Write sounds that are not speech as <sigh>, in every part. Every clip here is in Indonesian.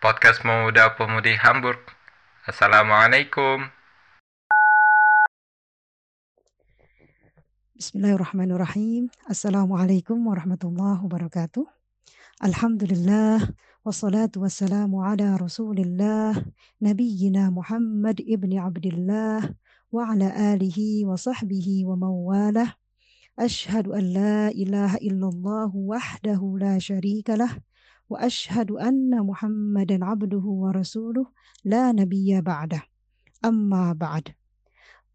podcast Pemuda Pemudi Hamburg. Assalamualaikum. Bismillahirrahmanirrahim. Assalamualaikum warahmatullahi wabarakatuh. Alhamdulillah wassalatu wassalamu ala Rasulillah nabiyyina Muhammad ibni Abdullah wa ala alihi wa sahbihi wa mawalah. Ashhadu an la ilaha illallah wahdahu la syarika lah وأشهد أن محمدا عبده ورسوله لا نبي بعده أما بعد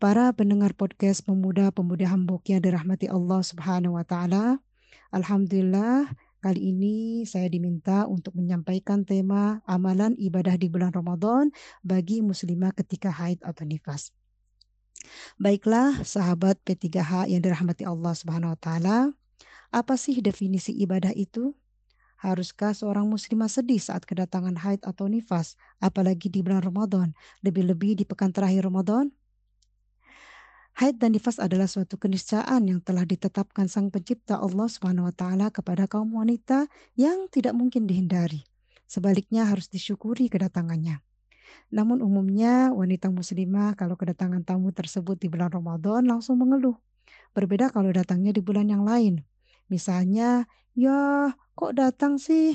Para pendengar podcast pemuda-pemudi Hamburg yang dirahmati Allah Subhanahu wa taala. Alhamdulillah kali ini saya diminta untuk menyampaikan tema amalan ibadah di bulan Ramadan bagi muslimah ketika haid atau nifas. Baiklah sahabat P3H yang dirahmati Allah Subhanahu wa taala, apa sih definisi ibadah itu? Haruskah seorang muslimah sedih saat kedatangan haid atau nifas, apalagi di bulan Ramadan, lebih-lebih di pekan terakhir Ramadan? Haid dan nifas adalah suatu keniscayaan yang telah ditetapkan Sang Pencipta Allah Subhanahu wa taala kepada kaum wanita yang tidak mungkin dihindari. Sebaliknya harus disyukuri kedatangannya. Namun umumnya wanita muslimah kalau kedatangan tamu tersebut di bulan Ramadan langsung mengeluh. Berbeda kalau datangnya di bulan yang lain. Misalnya, ya kok datang sih?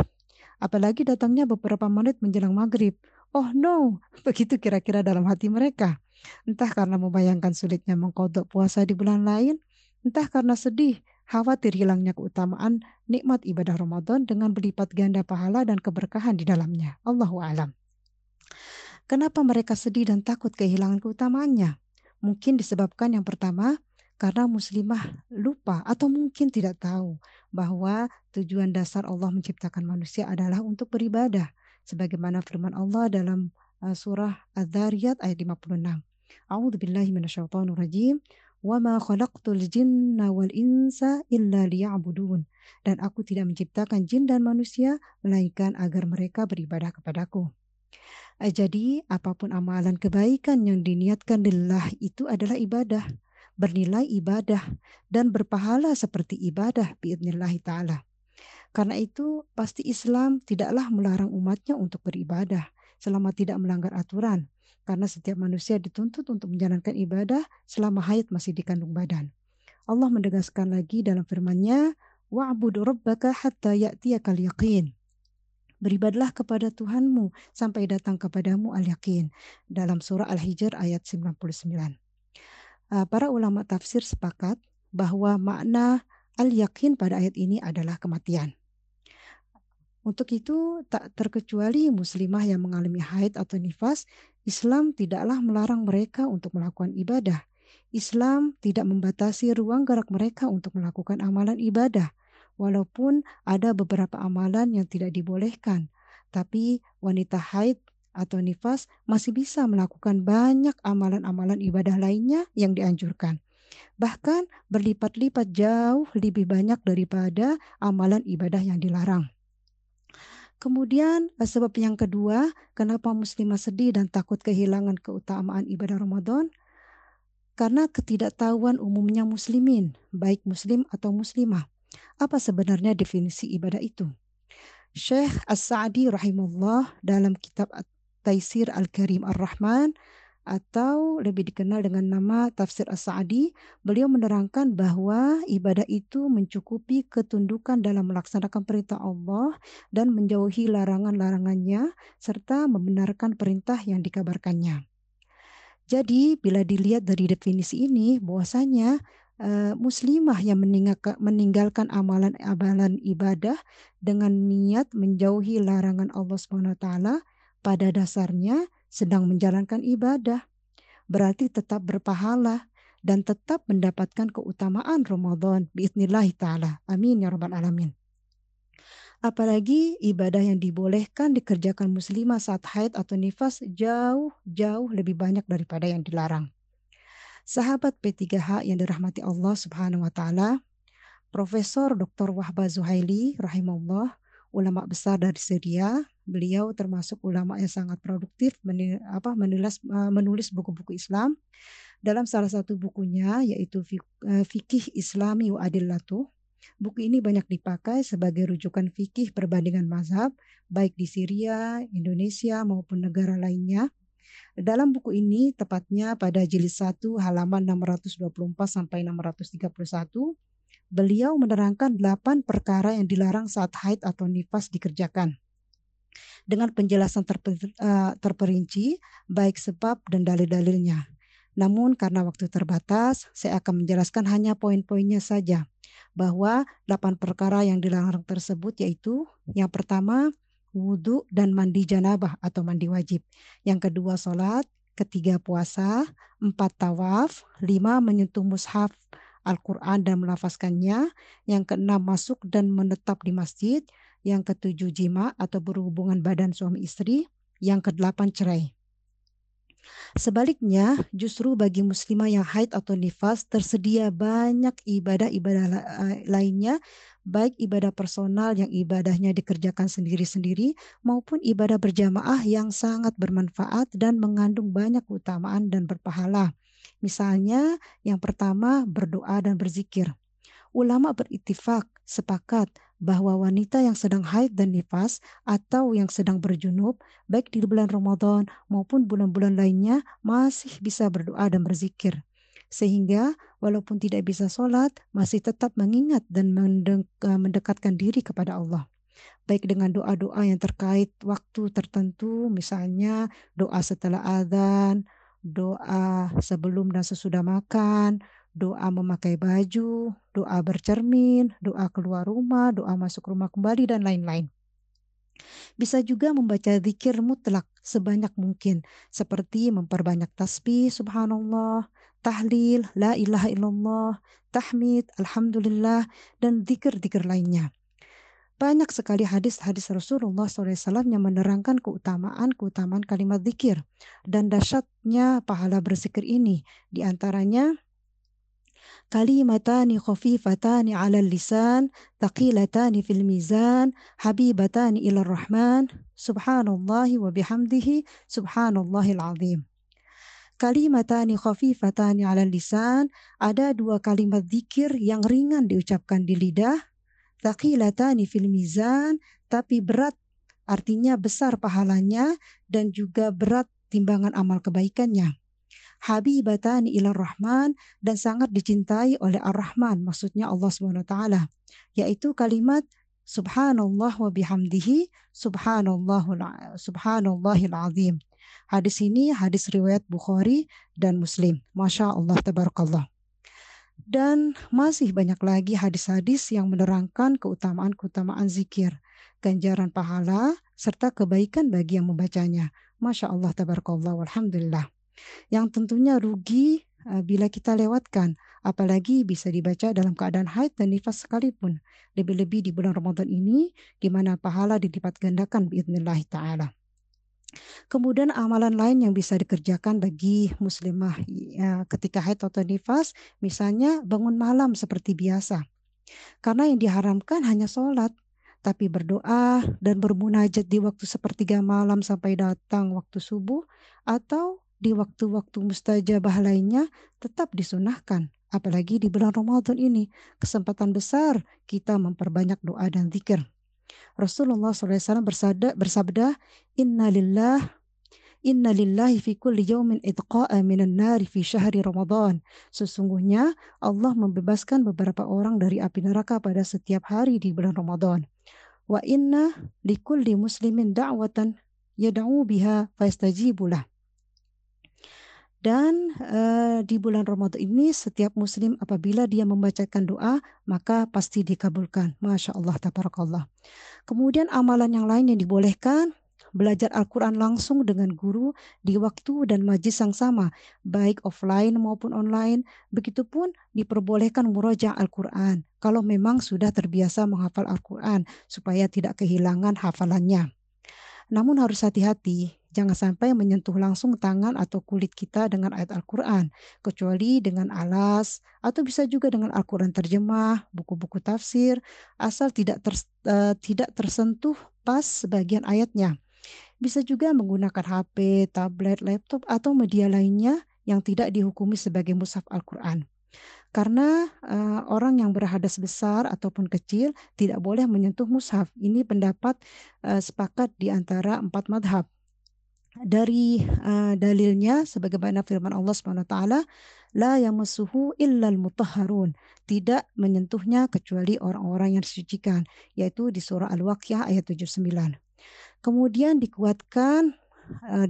Apalagi datangnya beberapa menit menjelang maghrib. Oh no, <laughs> begitu kira-kira dalam hati mereka. Entah karena membayangkan sulitnya mengkodok puasa di bulan lain, entah karena sedih, khawatir hilangnya keutamaan nikmat ibadah Ramadan dengan berlipat ganda pahala dan keberkahan di dalamnya. Allahu alam. Kenapa mereka sedih dan takut kehilangan keutamaannya? Mungkin disebabkan yang pertama, karena muslimah lupa atau mungkin tidak tahu bahwa tujuan dasar Allah menciptakan manusia adalah untuk beribadah sebagaimana firman Allah dalam uh, surah Az-Zariyat ayat 56. A'udzu billahi minasyaitonir rajim. Wa ma khalaqtul jinna wal insa illa liya'budun. Dan aku tidak menciptakan jin dan manusia melainkan agar mereka beribadah kepadaku. Eh, jadi apa pun amalan kebaikan yang diniatkan lillah itu adalah ibadah bernilai ibadah dan berpahala seperti ibadah biidnillahi ta'ala. Karena itu pasti Islam tidaklah melarang umatnya untuk beribadah selama tidak melanggar aturan. Karena setiap manusia dituntut untuk menjalankan ibadah selama haid masih di kandung badan. Allah mendegaskan lagi dalam firman-Nya, "Wa'bud rabbaka hatta ya'tiyakal yaqin." Beribadlah kepada Tuhanmu sampai datang kepadamu al-yaqin dalam surah Al-Hijr ayat 99. Eh, para ulama tafsir sepakat bahwa makna al-yakin pada ayat ini adalah kematian. Untuk itu, tak terkecuali muslimah yang mengalami haid atau nifas, Islam tidaklah melarang mereka untuk melakukan ibadah. Islam tidak membatasi ruang gerak mereka untuk melakukan amalan ibadah, walaupun ada beberapa amalan yang tidak dibolehkan. Tapi wanita haid atau nifas masih bisa melakukan banyak amalan-amalan ibadah lainnya yang dianjurkan. Bahkan berlipat-lipat jauh lebih banyak daripada amalan ibadah yang dilarang. Kemudian eh, sebab yang kedua, kenapa muslimah sedih dan takut kehilangan keutamaan ibadah Ramadan? Karena ketidaktahuan umumnya muslimin, baik muslim atau muslimah. Apa sebenarnya definisi ibadah itu? Syekh As-Sa'di rahimahullah dalam kitab Taisir Al-Karim Ar-Rahman atau lebih dikenal dengan nama Tafsir As-Sa'di, beliau menerangkan bahwa ibadah itu mencukupi ketundukan dalam melaksanakan perintah Allah dan menjauhi larangan-larangannya serta membenarkan perintah yang dikabarkannya. Jadi, bila dilihat dari definisi ini, bahwasanya uh, muslimah yang meninggalkan, amalan-amalan ibadah dengan niat menjauhi larangan Allah SWT pada dasarnya sedang menjalankan ibadah, berarti tetap berpahala dan tetap mendapatkan keutamaan Ramadan biiznillahi taala. Amin ya rabbal alamin. Apalagi ibadah yang dibolehkan dikerjakan muslimah saat haid atau nifas jauh-jauh lebih banyak daripada yang dilarang. Sahabat P3H yang dirahmati Allah Subhanahu wa taala, Profesor Dr. Wahbah Zuhaili rahimahullah, ulama besar dari Syria, Beliau termasuk ulama yang sangat produktif menulis menulis buku-buku Islam. Dalam salah satu bukunya yaitu eh, Fikih Islami wa Adillatu, Buku ini banyak dipakai sebagai rujukan fikih perbandingan mazhab, baik di Syria, Indonesia, maupun negara lainnya. Dalam buku ini, tepatnya pada jilid 1 halaman 624 sampai 631, beliau menerangkan 8 perkara yang dilarang saat haid atau nifas dikerjakan. Dengan penjelasan terper, uh, terperinci, baik sebab dan dalil-dalilnya. Namun karena waktu terbatas, saya akan menjelaskan hanya poin-poinnya saja bahwa delapan perkara yang dilarang tersebut yaitu yang pertama wudhu dan mandi janabah atau mandi wajib. Yang kedua sholat, ketiga puasa, empat tawaf, lima menyentuh mushaf Al-Quran dan melafazkannya, yang keenam masuk dan menetap di masjid, yang ketujuh jima atau berhubungan badan suami istri, yang kedelapan cerai. Sebaliknya, justru bagi muslimah yang haid atau nifas tersedia banyak ibadah-ibadah eh, lainnya, baik ibadah personal yang ibadahnya dikerjakan sendiri-sendiri maupun ibadah berjamaah yang sangat bermanfaat dan mengandung banyak keutamaan dan berpahala. Misalnya, yang pertama berdoa dan berzikir. Ulama beritifak sepakat bahwa wanita yang sedang haid dan nifas atau yang sedang berjunub baik di bulan Ramadan maupun bulan-bulan lainnya masih bisa berdoa dan berzikir. Sehingga walaupun tidak bisa sholat masih tetap mengingat dan eh, mendekatkan diri kepada Allah. Baik dengan doa-doa yang terkait waktu tertentu misalnya doa setelah adzan, doa sebelum dan sesudah makan, doa memakai baju, doa bercermin, doa keluar rumah, doa masuk rumah kembali, dan lain-lain. Bisa juga membaca zikir mutlak sebanyak mungkin, seperti memperbanyak tasbih, subhanallah, tahlil, la ilaha illallah, tahmid, alhamdulillah, dan zikir-zikir lainnya. Banyak sekali hadis-hadis Rasulullah SAW yang menerangkan keutamaan-keutamaan kalimat zikir dan dahsyatnya pahala berzikir ini. Di antaranya, kalimatani khafifatani ala lisan taqilatani fil mizan habibatani ila rahman subhanallahi wa bihamdihi subhanallahil azim kalimatani khafifatani ala lisan ada dua kalimat zikir yang ringan diucapkan di lidah. taqilatani fil mizan tapi berat artinya besar pahalanya dan juga berat timbangan amal kebaikannya habibatani ila rahman dan sangat dicintai oleh ar-rahman maksudnya Allah Subhanahu wa taala yaitu kalimat subhanallah wa bihamdihi subhanallahul subhanallahil azim. Hadis ini hadis riwayat Bukhari dan Muslim. Masya Allah tabarakallah. Dan masih banyak lagi hadis-hadis yang menerangkan keutamaan-keutamaan zikir, ganjaran pahala, serta kebaikan bagi yang membacanya. Masya Allah, tabarakallah, walhamdulillah yang tentunya rugi uh, bila kita lewatkan, apalagi bisa dibaca dalam keadaan haid dan nifas sekalipun. Lebih-lebih di bulan Ramadan ini, di mana pahala dilipat gandakan biidznillah ta'ala. Kemudian amalan lain yang bisa dikerjakan bagi muslimah ya, ketika haid atau nifas, misalnya bangun malam seperti biasa. Karena yang diharamkan hanya sholat, tapi berdoa dan bermunajat di waktu sepertiga malam sampai datang waktu subuh, atau di waktu-waktu mustajabah lainnya tetap disunahkan. Apalagi di bulan Ramadan ini, kesempatan besar kita memperbanyak doa dan zikir. Rasulullah SAW bersabda, bersabda Inna lillah Inna lillahi fi kulli yawmin idqa'a minan nari fi syahri Ramadan. Sesungguhnya Allah membebaskan beberapa orang dari api neraka pada setiap hari di bulan Ramadan. Wa inna likulli muslimin da'watan yad'u biha fayastajibulah. Dan uh, di bulan Ramadan ini setiap muslim apabila dia membacakan doa maka pasti dikabulkan. Masya Allah, tabarakallah. Kemudian amalan yang lain yang dibolehkan belajar Al-Quran langsung dengan guru di waktu dan majlis yang sama, baik offline maupun online. Begitupun diperbolehkan murojaah Al-Quran kalau memang sudah terbiasa menghafal Al-Quran supaya tidak kehilangan hafalannya. Namun harus hati-hati Jangan sampai menyentuh langsung tangan atau kulit kita dengan ayat Al-Quran, kecuali dengan alas atau bisa juga dengan Al-Quran terjemah, buku-buku tafsir, asal tidak ter, uh, tidak tersentuh pas sebagian ayatnya. Bisa juga menggunakan HP, tablet, laptop, atau media lainnya yang tidak dihukumi sebagai mushaf Al-Quran. Karena uh, orang yang berhadas besar ataupun kecil tidak boleh menyentuh mushaf. Ini pendapat uh, sepakat di antara empat madhab. Dari uh, dalilnya sebagaimana firman Allah SWT, la yamassuhu illal mutahharun. Tidak menyentuhnya kecuali orang-orang yang disucikan, yaitu di surah Al-Waqiah ayat 79. Kemudian dikuatkan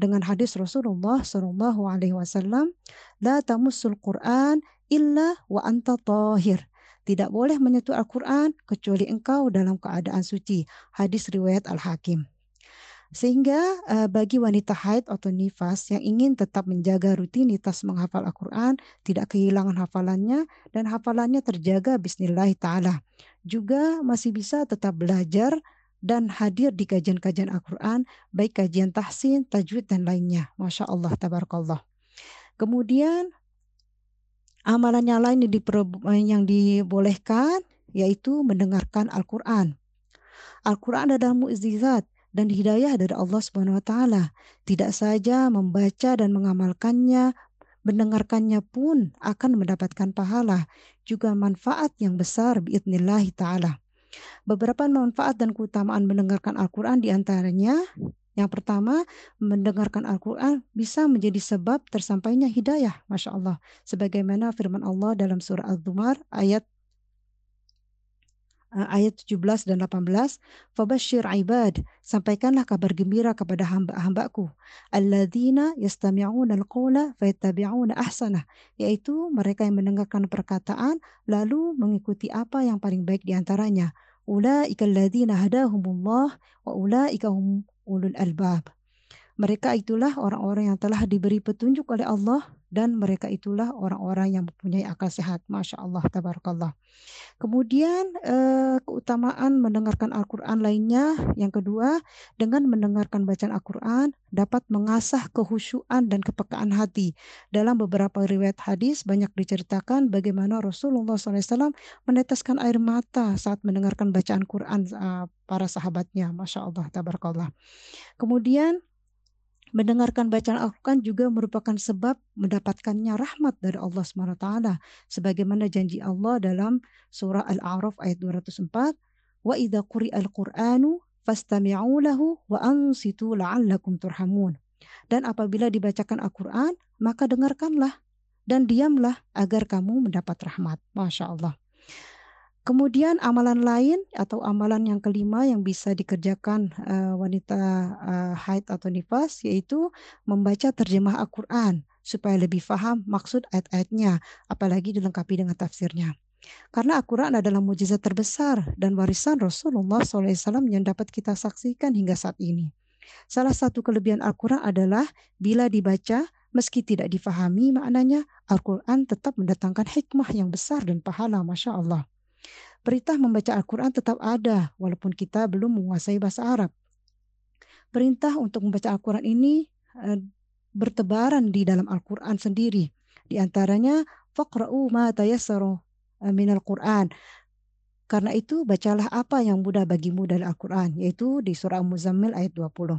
dengan hadis Rasulullah Shallallahu Alaihi Wasallam, la tamussul Quran illa wa anta tahir. Tidak boleh menyentuh Al-Quran kecuali engkau dalam keadaan suci. Hadis riwayat Al-Hakim. Sehingga uh, bagi wanita haid atau nifas yang ingin tetap menjaga rutinitas menghafal Al-Quran, tidak kehilangan hafalannya, dan hafalannya terjaga bismillah ta'ala. Juga masih bisa tetap belajar dan hadir di kajian-kajian Al-Quran, baik kajian tahsin, tajwid, dan lainnya. Masya Allah, tabarakallah. Kemudian Amalan yang lain yang dibolehkan yaitu mendengarkan Al-Quran. Al-Quran adalah mukjizat dan hidayah dari Allah Subhanahu wa taala. Tidak saja membaca dan mengamalkannya, mendengarkannya pun akan mendapatkan pahala, juga manfaat yang besar biidznillah taala. Beberapa manfaat dan keutamaan mendengarkan Al-Quran di antaranya yang pertama, mendengarkan Al-Quran bisa menjadi sebab tersampainya hidayah. Masya Allah. Sebagaimana firman Allah dalam surah Al-Zumar ayat ayat 17 dan 18 fabashir ibad sampaikanlah kabar gembira kepada hamba-hambaku alladzina yastami'una al-qawla fayattabi'una ahsanah yaitu mereka yang mendengarkan perkataan lalu mengikuti apa yang paling baik di antaranya ulaika alladzina hadahumullah wa ulaika hum ulul albab. Mereka itulah orang-orang yang telah diberi petunjuk oleh Allah dan mereka itulah orang-orang yang mempunyai akal sehat. Masya Allah, tabarakallah. Kemudian eh, keutamaan mendengarkan Al-Quran lainnya. Yang kedua, dengan mendengarkan bacaan Al-Quran dapat mengasah kehusyuan dan kepekaan hati. Dalam beberapa riwayat hadis banyak diceritakan bagaimana Rasulullah SAW meneteskan air mata saat mendengarkan bacaan Quran uh, para sahabatnya. Masya Allah, tabarakallah. Kemudian Mendengarkan bacaan Al-Quran juga merupakan sebab mendapatkannya rahmat dari Allah SWT. Sebagaimana janji Allah dalam surah Al-A'raf ayat 204. Wa idha al Qur'anu fastami'u lahu wa ansitu la'allakum turhamun. Dan apabila dibacakan Al-Quran, maka dengarkanlah dan diamlah agar kamu mendapat rahmat. Masya Allah. Kemudian amalan lain atau amalan yang kelima yang bisa dikerjakan uh, wanita uh, haid atau nifas yaitu membaca terjemah Al-Quran supaya lebih paham maksud ayat-ayatnya, apalagi dilengkapi dengan tafsirnya. Karena Al-Quran adalah mujizat terbesar dan warisan Rasulullah SAW yang dapat kita saksikan hingga saat ini. Salah satu kelebihan Al-Quran adalah bila dibaca, meski tidak difahami maknanya, Al-Quran tetap mendatangkan hikmah yang besar dan pahala, Masya Allah. Perintah membaca Al-Quran tetap ada walaupun kita belum menguasai bahasa Arab. Perintah untuk membaca Al-Quran ini uh, bertebaran di dalam Al-Quran sendiri. Di antaranya, faqra'u ma tayassaru uh, minal Quran. Karena itu, bacalah apa yang mudah bagimu dari Al-Quran, yaitu di surah Muzammil ayat 20.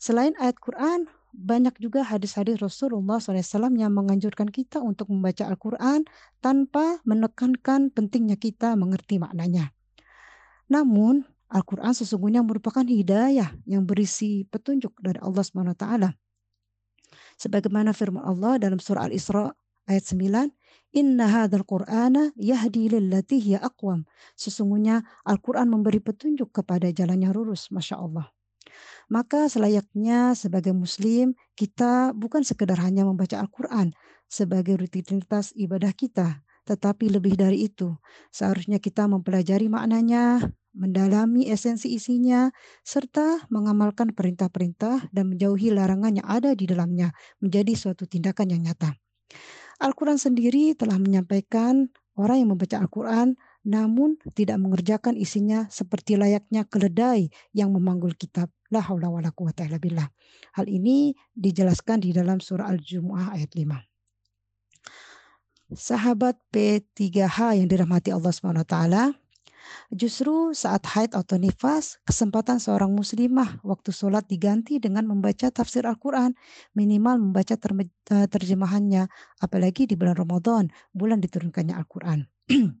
Selain ayat Quran, banyak juga hadis-hadis Rasulullah SAW yang menganjurkan kita untuk membaca Al-Quran tanpa menekankan pentingnya kita mengerti maknanya. Namun, Al-Quran sesungguhnya merupakan hidayah yang berisi petunjuk dari Allah SWT. Sebagaimana firman Allah dalam surah Al-Isra ayat 9, Inna hadzal Qur'ana yahdi lillati hiya aqwam. Sesungguhnya Al-Quran memberi petunjuk kepada jalan yang lurus. Masya Allah. Maka selayaknya sebagai muslim kita bukan sekedar hanya membaca Al-Quran sebagai rutinitas ibadah kita, tetapi lebih dari itu. Seharusnya kita mempelajari maknanya, mendalami esensi isinya, serta mengamalkan perintah-perintah dan menjauhi larangan yang ada di dalamnya menjadi suatu tindakan yang nyata. Al-Quran sendiri telah menyampaikan orang yang membaca Al-Quran namun tidak mengerjakan isinya seperti layaknya keledai yang memanggul kitab. La haula wa la quwata illa billah. Hal ini dijelaskan di dalam surah Al-Jumu'ah ayat 5. Sahabat P3H yang dirahmati Allah taala, Justru saat haid atau nifas, kesempatan seorang muslimah waktu sholat diganti dengan membaca tafsir Al-Quran, minimal membaca eh, terjemahannya, apalagi di bulan Ramadan, bulan diturunkannya Al-Quran. <clears throat>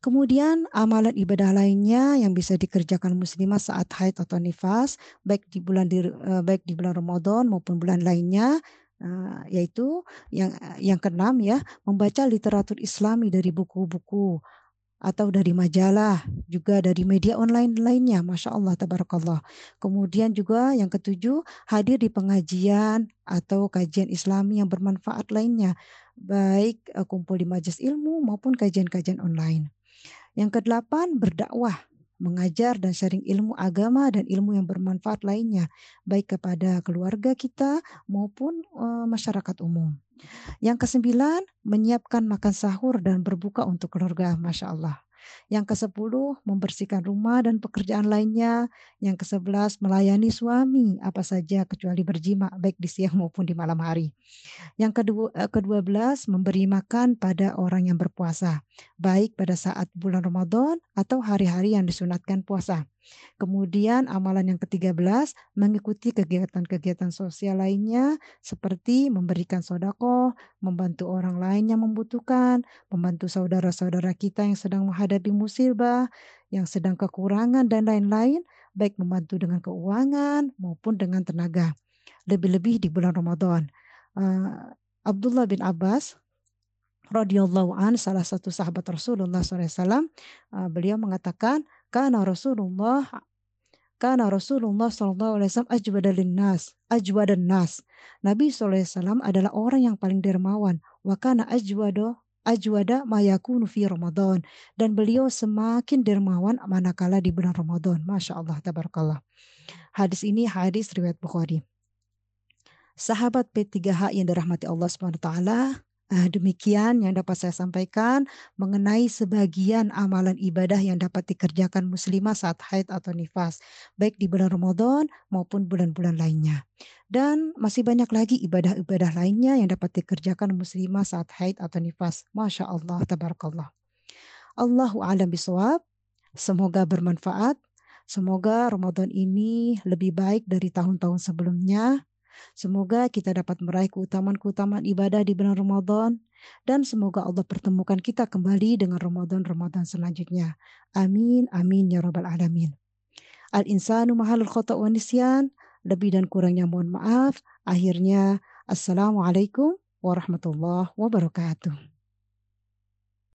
Kemudian amalan ibadah lainnya yang bisa dikerjakan muslimah saat haid atau nifas, baik di bulan di, uh, baik di bulan Ramadan maupun bulan lainnya, uh, yaitu yang yang keenam ya, membaca literatur Islami dari buku-buku atau dari majalah, juga dari media online lainnya, Masya Allah, Tabarakallah. Kemudian juga yang ketujuh, hadir di pengajian atau kajian islami yang bermanfaat lainnya, baik uh, kumpul di majelis ilmu maupun kajian-kajian online. Yang kedelapan, berdakwah, mengajar dan sharing ilmu agama dan ilmu yang bermanfaat lainnya, baik kepada keluarga kita maupun uh, masyarakat umum. Yang kesembilan, menyiapkan makan sahur dan berbuka untuk keluarga, Masya Allah. Yang ke-10 membersihkan rumah dan pekerjaan lainnya. Yang ke-11 melayani suami apa saja kecuali berjima baik di siang maupun di malam hari. Yang kedua, eh, ke-12 memberi makan pada orang yang berpuasa, baik pada saat bulan Ramadan atau hari-hari yang disunatkan puasa. Kemudian amalan yang ke-13 mengikuti kegiatan-kegiatan sosial lainnya seperti memberikan sodako, membantu orang lain yang membutuhkan, membantu saudara-saudara kita yang sedang menghadapi musibah, yang sedang kekurangan dan lain-lain, baik membantu dengan keuangan maupun dengan tenaga. Lebih-lebih di bulan Ramadan. Uh, Abdullah bin Abbas radhiyallahu an salah satu sahabat Rasulullah SAW, uh, eh, beliau mengatakan karena Rasulullah karena Rasulullah SAW ajwadalin nas, ajwadan nas. Nabi SAW adalah orang yang paling dermawan. Wa kana ajwado ajwada mayakunu fi Ramadan. Dan beliau semakin dermawan manakala di bulan Ramadan. Masya Allah, tabarakallah. Hadis ini hadis riwayat Bukhari. Sahabat P3H yang dirahmati Allah SWT, Nah, demikian yang dapat saya sampaikan mengenai sebagian amalan ibadah yang dapat dikerjakan muslimah saat haid atau nifas, baik di bulan Ramadan maupun bulan-bulan lainnya. Dan masih banyak lagi ibadah-ibadah lainnya yang dapat dikerjakan muslimah saat haid atau nifas. Masya Allah, tabarakallah. Allahu alam bisawab. Semoga bermanfaat. Semoga Ramadan ini lebih baik dari tahun-tahun sebelumnya Semoga kita dapat meraih keutamaan-keutamaan ibadah di bulan Ramadan dan semoga Allah pertemukan kita kembali dengan Ramadan-Ramadan selanjutnya. Amin, amin ya rabbal alamin. Al-insanu mahalul khata' wa nisyan. Lebih dan kurangnya mohon maaf. Akhirnya, Assalamualaikum warahmatullahi wabarakatuh.